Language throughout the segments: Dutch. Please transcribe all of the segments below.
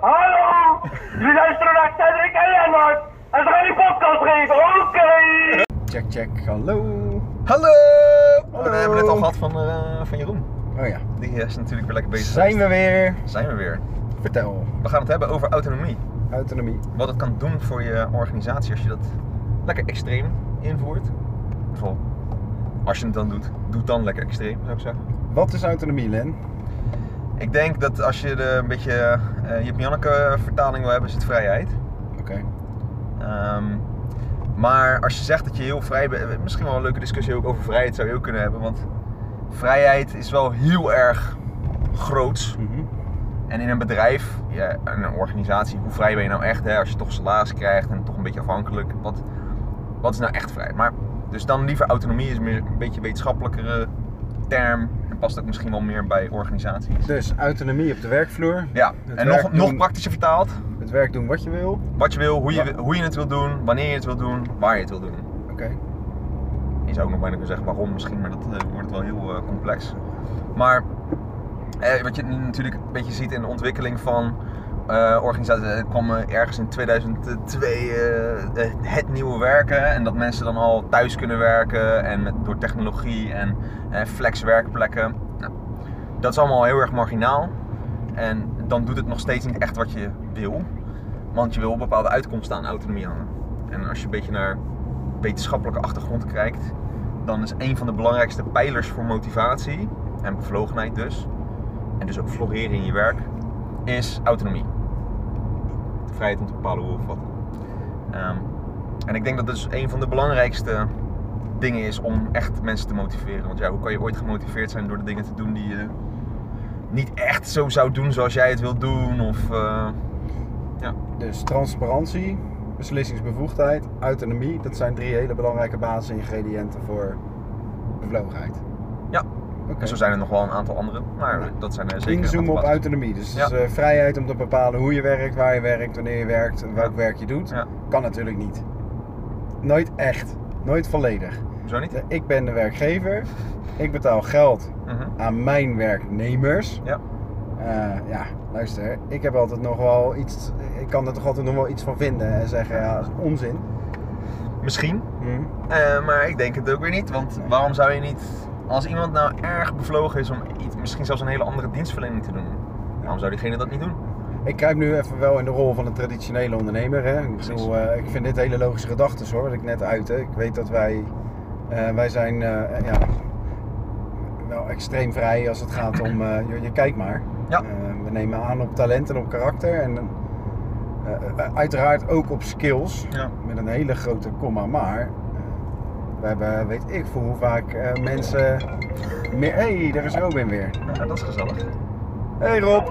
hallo! Jullie luisteren naar Cedric en Lennart. En ze gaan die podcast geven, oké! Check, check. Hallo. Hallo! Oh, we hebben het al gehad van, eh, van Jeroen. Oh ja. Die is natuurlijk weer lekker bezig. Zijn we weer? Zijn we weer. Vertel. We gaan het hebben over autonomie. Autonomie. Wat het kan doen voor je organisatie als je dat lekker extreem invoert. Bijvoorbeeld, als je het dan doet, doe het dan lekker extreem, zou ik zeggen. Wat is autonomie, Len? Ik denk dat als je de, een beetje uh, Jip Janneke vertaling wil hebben, is het vrijheid. Oké. Ehm, maar als je zegt dat je heel vrij bent, misschien wel een leuke discussie ook over vrijheid zou je ook kunnen hebben. Want vrijheid is wel heel erg groots. Mhm. En in een bedrijf, ja, in een organisatie, hoe vrij ben je nou echt? Hè? Als je toch salaris krijgt en toch een beetje afhankelijk. Wat, wat is nou echt vrij? Maar, dus dan liever autonomie is meer een beetje een wetenschappelijkere term. Past ook misschien wel meer bij organisaties. Dus autonomie op de werkvloer. Ja, Het en nog, nog praktischer vertaald. Het werk doen wat je wil. Wat je wil, hoe je, Ja. hoe je het wil doen, wanneer je het wil doen, waar je het wil doen. Oké. Je zou ook nog bijna kunnen zeggen waarom misschien, maar dat eh, wordt wel heel eh, complex. Maar eh, wat je natuurlijk een beetje ziet in de ontwikkeling van organisaties, kwam eh, ergens in 2002 eh, eh, het nieuwe werken en dat mensen dan al thuis kunnen werken en door technologie en flex werkplekken. Nou, dat is allemaal heel erg marginaal en dan doet het nog steeds niet echt wat je wil, want je wil bepaalde uitkomsten aan autonomie hangen. En als je een beetje naar wetenschappelijke achtergrond kijkt, dan is een van de belangrijkste pijlers voor motivatie en bevlogenheid dus, en dus ook floreren in je werk, is autonomie. Vrijheid om te bepalen hoe of wat. Ehm, en ik denk dat dat dus een van de belangrijkste dingen is om echt mensen te motiveren. Want ja, hoe kan je ooit gemotiveerd zijn door de dingen te doen die je niet echt zo zou doen zoals jij het wilt doen? Of, eh, ja. Dus transparantie, beslissingsbevoegdheid, autonomie. Dat zijn drie hele belangrijke basisingrediënten voor bevlogenheid. En zo zijn er nog wel een aantal andere, maar Ja. dat zijn er zeker Inzoomen op autonomie. Dus, Ja. dus, eh, vrijheid om te bepalen hoe je werkt, waar je werkt, wanneer je werkt, en welk Ja. werk je doet. Kan natuurlijk niet. Nooit echt. Nooit volledig. Zo niet? Ik ben de werkgever. Ik betaal geld Mhm. aan mijn werknemers. Ja. Eh, ja, luister, ik heb altijd nog wel iets. Ik kan er toch altijd nog wel iets van vinden en zeggen, ja, dat is onzin. Misschien, Hm. Eh, maar ik denk het ook weer niet. Want waarom zou je niet, als iemand nou erg bevlogen is om iets, misschien zelfs een hele andere dienstverlening te doen, waarom zou diegene dat niet doen? Ik kruip nu even wel in de rol van een traditionele ondernemer. Hè. Ik, bedoel, eh, ik vind dit hele logische gedachten hoor, wat ik net uitte. Ik weet dat wij, eh, wij zijn eh, ja, wel extreem vrij als het gaat om, je, je kijkt maar. Ja. We nemen aan op talent en op karakter en uiteraard ook op skills. Ja. Met een hele grote komma, maar we hebben, weet ik voor hoe vaak eh, mensen... Meer... hey, daar is Robin weer. dat is gezellig. Hey Rob,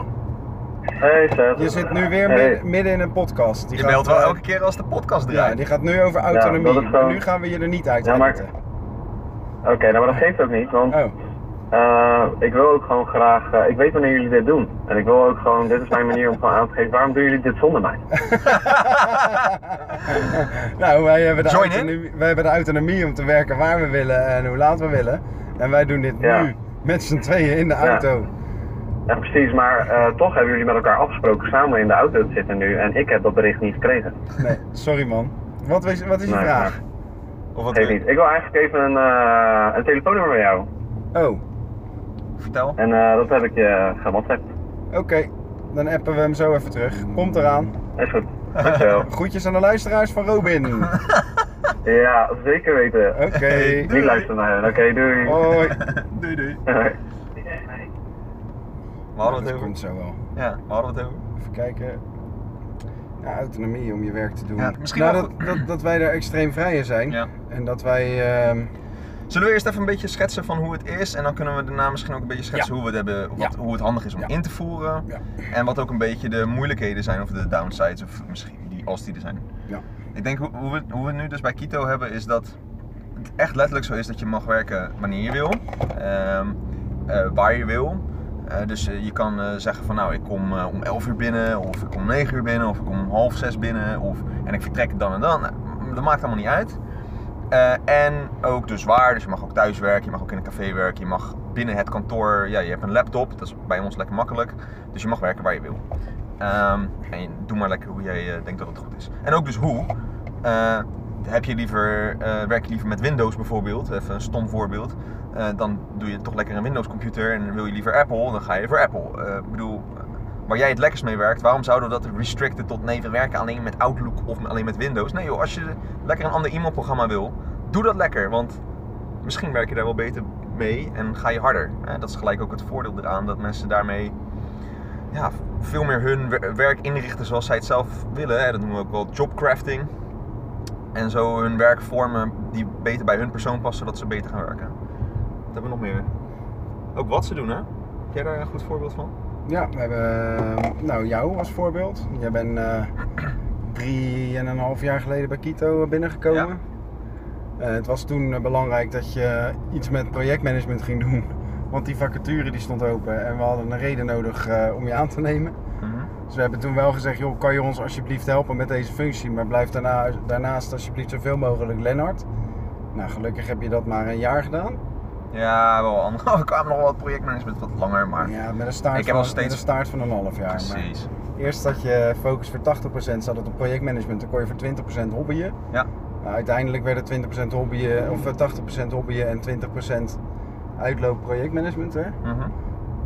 Hey Seth. je zit nu weer Hey. midden, midden in een podcast. Die Je gaat, belt wel eh, elke keer als de podcast Ja, draait. die gaat nu over autonomie. Maar nu gaan we je er niet uit Ja, maar-. Oké, nou maar dat geeft ook niet, want Oh, eh, ik wil ook gewoon graag, eh, ik weet wanneer jullie dit doen. En ik wil ook gewoon, dit is mijn manier om gewoon aan te geven, waarom doen jullie dit zonder mij? nou, wij hebben, de Join in. autonomie, wij hebben de autonomie om te werken waar we willen en hoe laat we willen. En wij doen dit Ja. nu met z'n tweeën in de Ja. auto. Ja precies, maar eh, toch hebben jullie met elkaar afgesproken samen in de auto te zitten nu en ik heb dat bericht niet gekregen. Nee, sorry man. Wat is, wat is je Nee, vraag? Of wat Geef niet. Ik wil eigenlijk even een, eh, een telefoonnummer van jou. Oh, Vertel. En eh, dat heb ik je gewhatsappt. oké. Dan appen we hem zo even terug. Komt eraan. Is goed. Dankjewel. Groetjes aan de luisteraars van Robin. ja, zeker weten. Oké. Niet luisteren naar hen. Oké, doei. Hoi. doei doei. Hoi. We hadden dat het over. komt zo wel. Ja, we hadden het over. Even kijken. Ja, autonomie om je werk te doen. Ja, misschien nou, dat, dat, dat wij daar extreem vrij in zijn. Ja. En dat wij... ehm, Zullen we eerst even een beetje schetsen van hoe het is en dan kunnen we daarna misschien ook een beetje schetsen Ja. hoe, we het hebben, wat, Ja. hoe het handig is om Ja. in te voeren en wat ook een beetje de moeilijkheden zijn of de downsides of misschien die, als die er zijn. Ja. Ik denk hoe, hoe, we, hoe we het nu dus bij Kito hebben is dat het echt letterlijk zo is dat je mag werken wanneer je wil, ehm, eh, waar je wil. Eh, dus eh, je kan zeggen van nou ik kom om 11 uur binnen of ik kom om 9 uur binnen of ik kom om half 6 binnen of, en ik vertrek dan en dan. Nou, dat maakt allemaal niet uit. Eh, en ook dus waar, dus je mag ook thuis werken, je mag ook in een café werken, je mag binnen het kantoor, ja, je hebt een laptop, dat is bij ons lekker makkelijk, dus je mag werken waar je wil. Ehm, en doe maar lekker hoe jij eh, denkt dat het goed is. En ook dus hoe. Eh, heb je liever, werk je liever met Windows bijvoorbeeld, even een stom voorbeeld. dan doe je toch lekker een Windows computer en wil je liever Apple, dan ga je voor Apple. Ik bedoel, waar jij het lekkerst mee werkt, waarom zouden we dat restricten tot nee, we werken alleen met Outlook of alleen met Windows? Nee joh, als je lekker een ander e-mailprogramma wil, doe dat lekker. Want misschien werk je daar wel beter mee en ga je harder. Dat is gelijk ook het voordeel eraan dat mensen daarmee ja, veel meer hun wer- werk inrichten zoals zij het zelf willen. Dat noemen we ook wel jobcrafting. En zo hun werk vormen die beter bij hun persoon past, zodat ze beter gaan werken. Wat hebben we nog meer? Ook wat ze doen, hè? Heb jij daar een goed voorbeeld van? Ja, we hebben eh, nou, jou als voorbeeld. Jij bent eh drie en een half jaar geleden bij Kito binnengekomen. Eh, het was toen belangrijk dat je iets met projectmanagement ging doen. Want die vacature die stond open en we hadden een reden nodig om je aan te nemen. Mhm. Dus we hebben toen wel gezegd, joh, kan je ons alsjeblieft helpen met deze functie, maar blijf daarna, daarnaast alsjeblieft zoveel mogelijk Lennart. Nou, gelukkig heb je dat maar een jaar gedaan. Ja, wel andere. We kwamen nog wel wat projectmanagement wat langer, maar Ja, met een staart, Ik heb van, al steeds- een staart van een half jaar. Maar precies. eerst had je focus voor 80%, zat het op projectmanagement, dan kon je voor 20% hobbyen. Ja. Nou, uiteindelijk werden 20% hobbyen, of eh, 80% hobbyen en 20% uitloop projectmanagement. Hè? Mhm.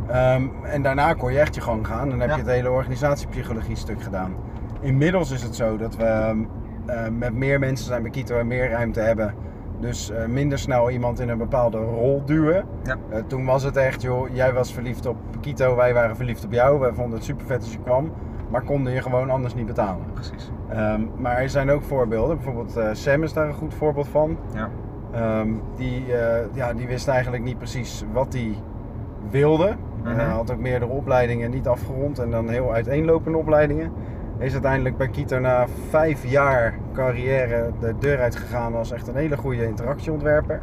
Ehm, en daarna kon je echt je gang gaan. Dan heb Ja. je het hele organisatiepsychologie stuk gedaan. Inmiddels is het zo dat we ehm, eh, met meer mensen zijn bij Kito en meer ruimte hebben. Dus eh, minder snel iemand in een bepaalde rol duwen. Ja. Eh, toen was het echt, joh, jij was verliefd op Kito, wij waren verliefd op jou. Wij vonden het super vet als je kwam. Maar konden je gewoon anders niet betalen. Precies. Ehm, maar er zijn ook voorbeelden. Bijvoorbeeld eh, Sam is daar een goed voorbeeld van. Ja. Ehm, die, ja, die wist eigenlijk niet precies wat hij wilde. Mhm. Hij had ook meerdere opleidingen niet afgerond en dan heel uiteenlopende opleidingen. Is uiteindelijk bij Kito na vijf jaar carrière de deur uitgegaan als echt een hele goede interactieontwerper.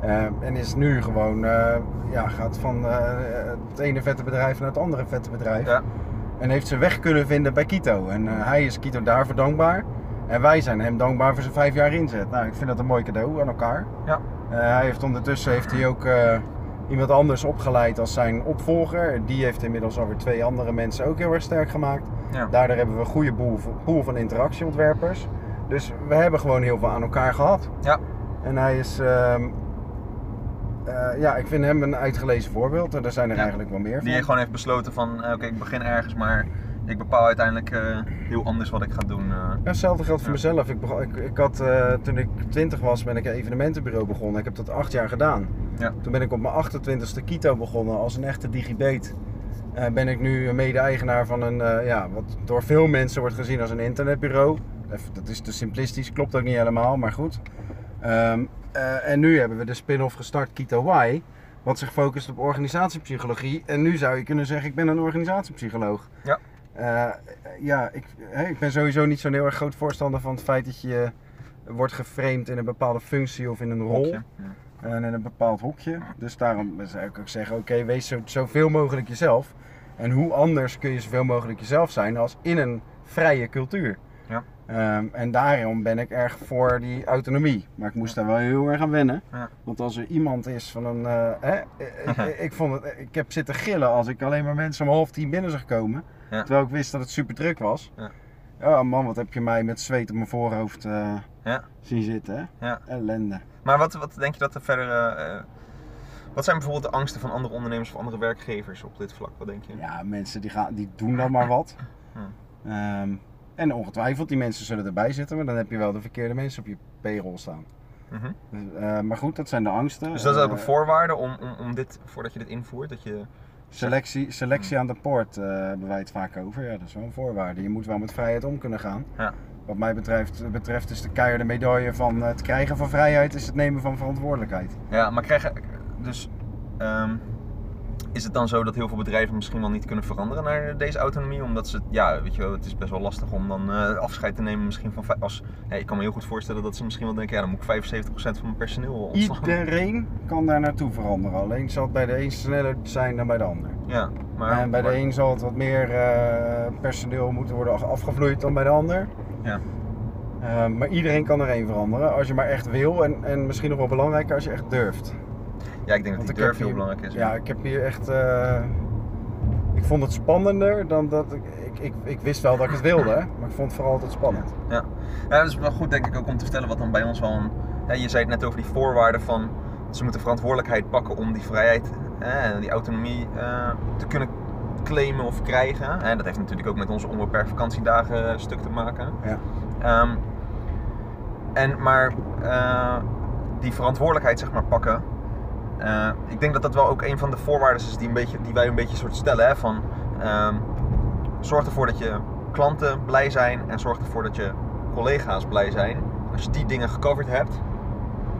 Ehm, en is nu gewoon, eh, ja, gaat van eh, het ene vette bedrijf naar het andere vette bedrijf. Ja. En heeft zijn weg kunnen vinden bij Kito. En eh, hij is Kito daarvoor dankbaar. En wij zijn hem dankbaar voor zijn vijf jaar inzet. Nou, ik vind dat een mooi cadeau aan elkaar. Ja. Eh, hij heeft ondertussen heeft hij ook eh, iemand anders opgeleid als zijn opvolger. Die heeft inmiddels alweer twee andere mensen ook heel erg sterk gemaakt. Ja. Daardoor hebben we een goede boel, pool van interactieontwerpers. Dus we hebben gewoon heel veel aan elkaar gehad. Ja. En hij is, ehm, eh, ja, ik vind hem een uitgelezen voorbeeld. En er zijn er Ja. eigenlijk wel meer van. Die gewoon heeft besloten van, eh, oké, ik begin ergens, maar ik bepaal uiteindelijk eh, heel anders wat ik ga doen. eh. Ja, hetzelfde geldt voor Ja. mezelf. Ik, ik, ik had, eh, toen ik 20 was, ben ik een evenementenbureau begonnen. Ik heb dat acht jaar gedaan. Ja. Toen ben ik op mijn 28ste Kito begonnen als een echte digibeet. Eh, ben ik nu mede-eigenaar van een, ja, wat door veel mensen wordt gezien als een internetbureau. Even, dat is te simplistisch, klopt ook niet helemaal, maar goed. Ehm, eh, en nu hebben we de spin-off gestart Kito Y, wat zich focust op organisatiepsychologie. En nu zou je kunnen zeggen, ik ben een organisatiepsycholoog. Ja. Eh, ja, ik, hè, ik ben sowieso niet zo'n heel erg groot voorstander van het feit dat je wordt geframed in een bepaalde functie of in een rol. Hokje. Ja. En in een bepaald hokje. Dus daarom zou ik ook zeggen, oké, wees zo, zoveel mogelijk jezelf. En hoe anders kun je zoveel mogelijk jezelf zijn als in een vrije cultuur. Ja. Ehm, en daarom ben ik erg voor die autonomie. Maar ik moest daar wel heel erg aan wennen. Ja. Want als er iemand is van een... eh, hè, ik, ik, vond het, ik heb zitten gillen als ik alleen maar mensen om half tien binnen zag komen. Ja. Terwijl ik wist dat het super druk was. Ja. Ja man, wat heb je mij met zweet op mijn voorhoofd eh, Ja. zien zitten. Hè? Ja. Ellende. Maar wat, wat denk je dat er verder... eh, eh, wat zijn bijvoorbeeld de angsten van andere ondernemers of andere werkgevers op dit vlak? Wat denk je? Ja, mensen die, gaan, die doen dan maar wat. Hm. Ehm, en ongetwijfeld, die mensen zullen erbij zitten, maar dan heb je wel de verkeerde mensen op je payroll staan. Mhm. Dus, maar goed, dat zijn de angsten. Dus dat is ook een voorwaarde om, om, om dit, voordat je dit invoert, dat je... selectie, selectie aan de poort eh, hebben wij het vaak over. Ja, dat is wel een voorwaarde. Je moet wel met vrijheid om kunnen gaan. Ja. Wat mij betreft, betreft is de keiharde medaille van het krijgen van vrijheid is het nemen van verantwoordelijkheid. Ja, maar krijgen... Dus... ehm, is het dan zo dat heel veel bedrijven misschien wel niet kunnen veranderen naar deze autonomie? Omdat ze, ja, weet je wel, het is best wel lastig om dan eh, afscheid te nemen misschien van... Als, ik kan me heel goed voorstellen dat ze misschien wel denken, ja, dan moet ik 75% van mijn personeel ontslaan. Iedereen kan daar naartoe veranderen. Alleen zal het bij de een sneller zijn dan bij de ander. Ja, maar... en bij de een zal het wat meer eh, personeel moeten worden af- afgevloeid dan bij de ander. Ja. Eh, maar iedereen kan er één veranderen als je maar echt wil en, en misschien nog wel belangrijker als je echt durft. Ja, ik denk dat die durf heel belangrijk is. Ja, ik heb hier echt. eh, ik vond het spannender dan dat ik, ik, ik, ik wist wel dat ik het wilde, maar ik vond het vooral altijd spannend. Ja. ja, dat is wel goed denk ik ook om te vertellen wat dan bij ons wel een... Hè, je zei het net over die voorwaarden van... Ze moeten verantwoordelijkheid pakken om die vrijheid hè, en die autonomie eh, te kunnen claimen of krijgen. En dat heeft natuurlijk ook met onze onbeperkt vakantiedagen eh, stuk te maken. Ja. Ehm, en maar die verantwoordelijkheid zeg maar pakken. Eh, ik denk dat dat wel ook een van de voorwaarden is die, een beetje, die wij een beetje soort stellen. Hè, van, ehm, zorg ervoor dat je klanten blij zijn en zorg ervoor dat je collega's blij zijn. Als je die dingen gecoverd hebt,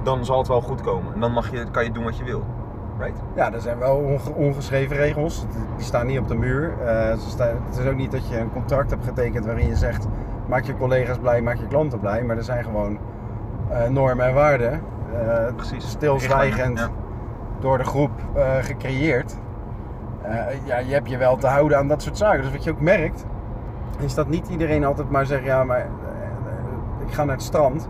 dan zal het wel goed komen. En dan mag je, kan je doen wat je wil. Right? Ja, er zijn wel onge- ongeschreven regels. Die staan niet op de muur. Eh, ze staan- het is ook niet dat je een contract hebt getekend waarin je zegt: maak je collega's blij, maak je klanten blij. Maar er zijn gewoon eh, normen en waarden. Precies. Stilzwijgend Ja. Door de groep eh, gecreëerd. Eh, ja, je hebt je wel te houden aan dat soort zaken. Dus wat je ook merkt, is dat niet iedereen altijd maar zegt: ja, maar eh, ik ga naar het strand.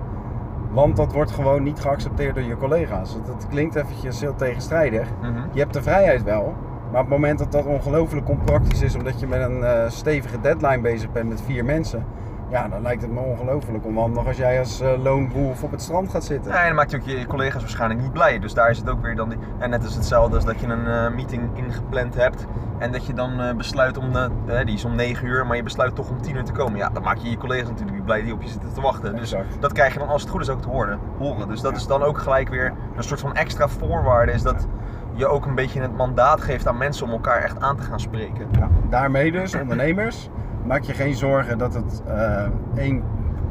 Want dat wordt gewoon niet geaccepteerd door je collega's. Dat- klinkt eventjes heel tegenstrijdig. Mhm. Je hebt de vrijheid wel, maar op het moment dat dat ongelooflijk onpraktisch is, omdat je met een stevige deadline bezig bent met vier mensen, ja, dan lijkt het me ongelooflijk onhandig als jij als uh, loonboef op het strand gaat zitten. Ja, en dan maakt je ook je collega's waarschijnlijk niet blij. Dus daar is het ook weer dan. Die, en net is hetzelfde als dat je een eh, meeting ingepland hebt. En dat je dan eh, besluit om. de- die is om 9 uur, maar je besluit toch om 10 uur te komen. Ja, dan maak je je collega's natuurlijk niet blij die op je zitten te wachten. Dus dat krijg je dan als het goed is ook te horen. horen. Dus dat is dan ook gelijk weer een soort van extra voorwaarde. Is dat je ook een beetje het mandaat geeft aan mensen om elkaar echt aan te gaan spreken. Ja, daarmee dus, ondernemers, maak je geen zorgen dat het eh, één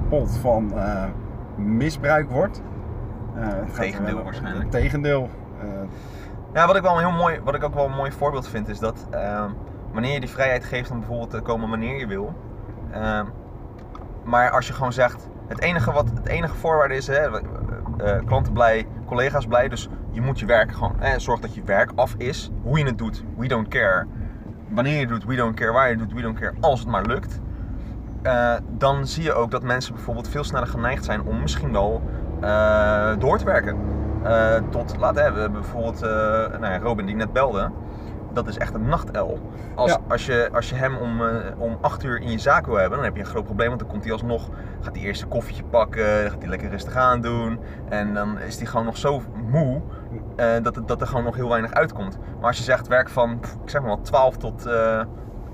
pot van eh, misbruik wordt. Eh, het Tegendeel waarschijnlijk. Het tegendeel. Ja, wat ik, wel een heel mooi, wat ik ook wel een mooi voorbeeld vind is dat ehm, wanneer je die vrijheid geeft om bijvoorbeeld te komen wanneer je wil. ehm, maar als je gewoon zegt, het enige, wat, het enige voorwaarde is, hè, klanten blij, collega's blij, dus je moet je werk gewoon, hè, zorg dat je werk af is. Hoe je het doet, we don't care. Wanneer je doet, we don't care. Waar je doet, we don't care. Als het maar lukt. Eh, dan zie je ook dat mensen bijvoorbeeld veel sneller geneigd zijn om misschien wel eh, door te werken. Eh, tot, laat hè, we hebben bijvoorbeeld nou ja, Robin die net belde. Dat is echt een nachtuil. Als, Ja. als, je, als je hem om, om 8 uur in je zaak wil hebben, dan heb je een groot probleem. Want dan komt hij alsnog, gaat hij eerst een koffietje pakken, dan gaat hij lekker rustig aan doen. En dan is hij gewoon nog zo moe eh, dat, dat er gewoon nog heel weinig uitkomt. Maar als je zegt werk van, pff, ik zeg maar wel, 12 tot... eh,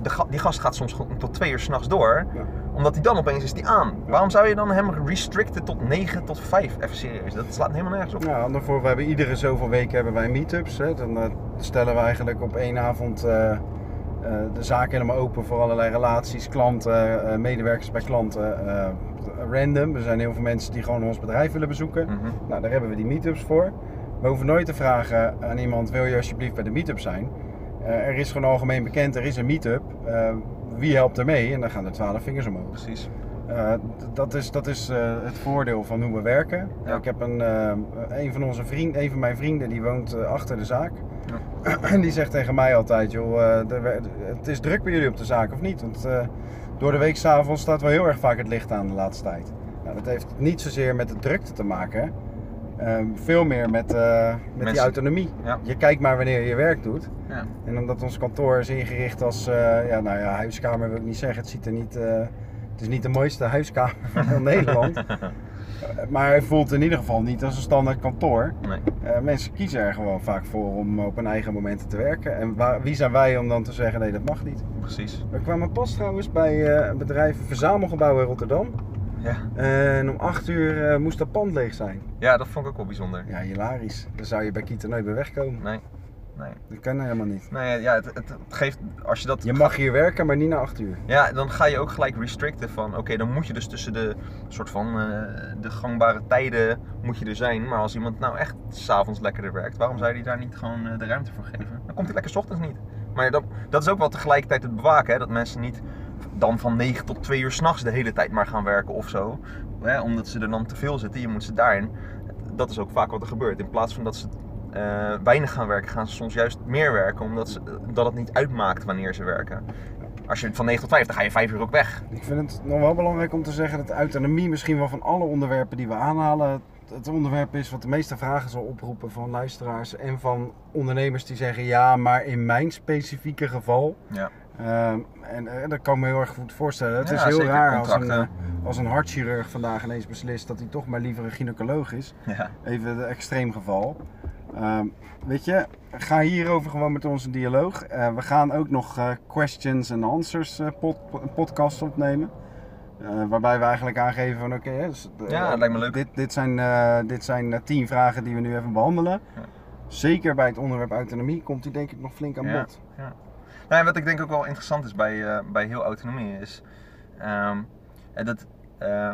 de die gast gaat soms tot 2 uur s'nachts door Ja. omdat hij dan opeens is die aan. Waarom zou je dan hem restricten tot 9 tot 5? Even serieus, dat slaat helemaal nergens op. Ja, daarvoor, we hebben iedere zoveel weken hebben wij meetups. Hè. Dan eh, stellen we eigenlijk op één avond de zaak helemaal open voor allerlei relaties, klanten, medewerkers bij klanten. random. Er zijn heel veel mensen die gewoon ons bedrijf willen bezoeken. Mhm. Nou, daar hebben we die meetups voor. We hoeven nooit te vragen aan iemand, wil je alsjeblieft bij de meetup zijn? Eh, er is gewoon algemeen bekend, er is een meetup. Eh, wie helpt er mee? En dan gaan er twaalf vingers omhoog. Precies. Eh, dat is, dat is het voordeel van hoe we werken. Ja. Ik heb een, een van onze vrienden, een van mijn vrienden, die woont achter de zaak. En die zegt tegen mij altijd, joh, de het is druk bij jullie op de zaak of niet? Want door de week s'avonds staat wel heel erg vaak het licht aan de laatste tijd. Nou, dat heeft niet zozeer met de drukte te maken. Ehm, veel meer met, eh, met die autonomie. Ja. Je kijkt maar wanneer je werk doet. Ja. En omdat ons kantoor is ingericht als, eh, ja, nou ja, huiskamer wil ik niet zeggen. Het ziet er niet, eh, het is niet de mooiste huiskamer van Nederland. Maar hij voelt in ieder geval niet als een standaard kantoor. Nee. Mensen kiezen er gewoon vaak voor om op hun eigen momenten te werken. En waar, wie zijn wij om dan te zeggen, nee dat mag niet. Precies. We kwamen pas trouwens bij een bedrijf, een verzamelgebouw in Rotterdam. Ja. En om 8 uur eh, moest dat pand leeg zijn. ja, dat vond ik ook wel bijzonder. Ja, hilarisch. Dan zou je bij Kieten nooit meer wegkomen. Nee. Nee. Dat kan helemaal niet. Nee, ja, het, het, geeft, als je dat... Je mag hier werken, maar niet na 8 uur. Ja, dan ga je ook gelijk restricten van, oké, dan moet je dus tussen de soort van eh, de gangbare tijden moet je er zijn. Maar als iemand nou echt s'avonds lekkerder werkt, waarom zou je die daar niet gewoon eh, de ruimte voor geven? Dan komt hij lekker 's ochtends niet. Maar dat, dat is ook wel tegelijkertijd het bewaken, hè? dat mensen niet dan van 9 tot 2 uur s'nachts de hele tijd maar gaan werken of zo. Hè? Omdat ze er dan te veel zitten, je moet ze daarin. Dat is ook vaak wat er gebeurt. In plaats van dat ze eh, weinig gaan werken, gaan ze soms juist meer werken, omdat ze, dat het niet uitmaakt wanneer ze werken. Als je van 9 tot 5, dan ga je 5 uur ook weg. Ik vind het nog wel belangrijk om te zeggen dat autonomie misschien wel van alle onderwerpen die we aanhalen, het onderwerp is wat de meeste vragen zal oproepen van luisteraars en van ondernemers die zeggen ja, maar in mijn specifieke geval. Ja. Ehm, en eh, dat kan ik me heel erg goed voorstellen. Het Ja, is heel raar als een, eh, als een hartchirurg vandaag ineens beslist dat hij toch maar liever een gynaecoloog is. Ja. Even het extreem geval. Ehm, weet je, ga hierover gewoon met ons een dialoog. Eh, we gaan ook nog questions and answers pod, podcast opnemen. Waarbij we eigenlijk aangeven van oké, dus, Ja, dat lijkt me leuk. Dit, dit zijn, dit zijn tien vragen die we nu even behandelen. Ja. Zeker bij het onderwerp autonomie komt die denk ik nog flink aan bod. Nou, wat ik denk ook wel interessant is bij, eh, bij heel autonomie is eh, dat eh,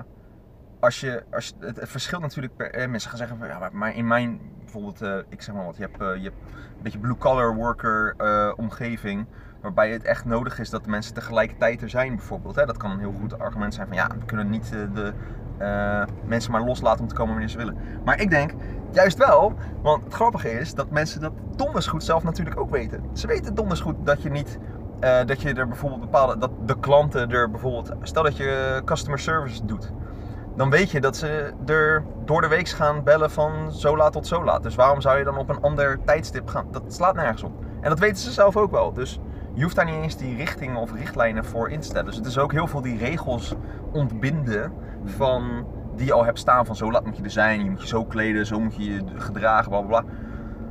als je, als het, verschilt natuurlijk per eh, mensen gaan zeggen van ja, maar- in mijn bijvoorbeeld, ik zeg maar wat, je hebt, je een beetje blue collar worker omgeving. Waarbij het echt nodig is dat de mensen tegelijkertijd er zijn, bijvoorbeeld. Hè? Dat kan een heel goed argument zijn van ja, we kunnen niet de eh, mensen maar loslaten om te komen wanneer ze willen. Maar ik denk juist wel, want het grappige is dat mensen dat donders goed zelf natuurlijk ook weten. Ze weten donders goed dat je niet, eh, dat je er bijvoorbeeld bepaalde, dat de klanten er bijvoorbeeld, stel dat je customer service doet. Dan weet je dat ze er door de week gaan bellen van zo laat tot zo laat. Dus waarom zou je dan op een ander tijdstip gaan? Dat slaat nergens op. En dat weten ze zelf ook wel. Dus je hoeft daar niet eens die richtingen of richtlijnen voor in te stellen. Dus het is ook heel veel die regels ontbinden van die je al hebt staan van zo laat moet je er zijn, je moet je zo kleden, zo moet je je gedragen, bla bla bla.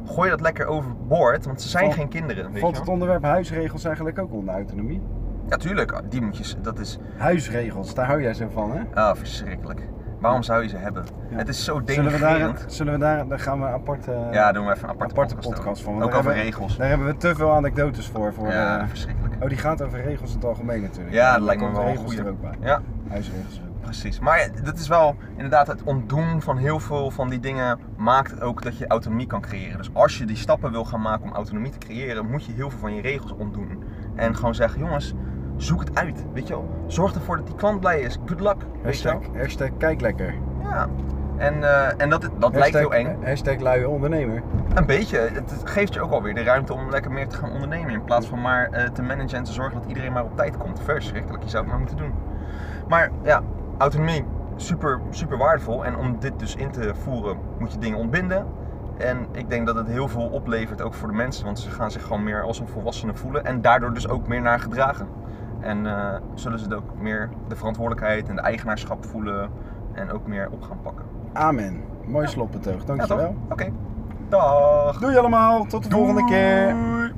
Gooi dat lekker overboord, want ze zijn Valt- geen kinderen. Weet Valt je het onderwerp huisregels eigenlijk ook onder autonomie? Ja, tuurlijk, die moet je, dat is Huisregels, daar hou jij zo van hè? ah, verschrikkelijk. Waarom zou je ze hebben? Ja. Het is zo Zullen we daar, denigrerend. zullen we daar, daar gaan we een aparte, Ja, doen we even een aparte, aparte podcast, podcast van. Ook over regels. Daar hebben we te veel anekdotes voor. voor Ja, eh, verschrikkelijk. oh, die gaat over regels in het algemeen natuurlijk. Ja, dat lijkt me wel een regels goeie. er ook bij. Ja, Huisregels ook precies. Maar dat is wel inderdaad het ontdoen van heel veel van die dingen maakt ook dat je autonomie kan creëren. Dus als je die stappen wil gaan maken om autonomie te creëren, moet je heel veel van je regels ontdoen. En gewoon zeggen, jongens, zoek het uit, weet je wel. Zorg ervoor dat die klant blij is. Good luck, Hashtag, hashtag kijk lekker. Ja. En, eh, en dat, dat lijkt heel eng. Hashtag luie ondernemer. Een beetje. Het het geeft je ook alweer de ruimte om lekker meer te gaan ondernemen. In plaats van maar eh, te managen en te zorgen dat iedereen maar op tijd komt. Verschrikkelijk, je zou het maar moeten doen. Maar ja, autonomie, super, super waardevol. En om dit dus in te voeren, moet je dingen ontbinden. En ik denk dat het heel veel oplevert ook voor de mensen. Want ze gaan zich gewoon meer als een volwassene voelen. En daardoor dus ook meer naar gedragen. En eh, zullen ze ook meer de verantwoordelijkheid en de eigenaarschap voelen. En ook meer op gaan pakken. Amen. Mooi slotbetoog, Ja, dankjewel. Oké. Dag. Doei allemaal, tot de volgende keer. Doei.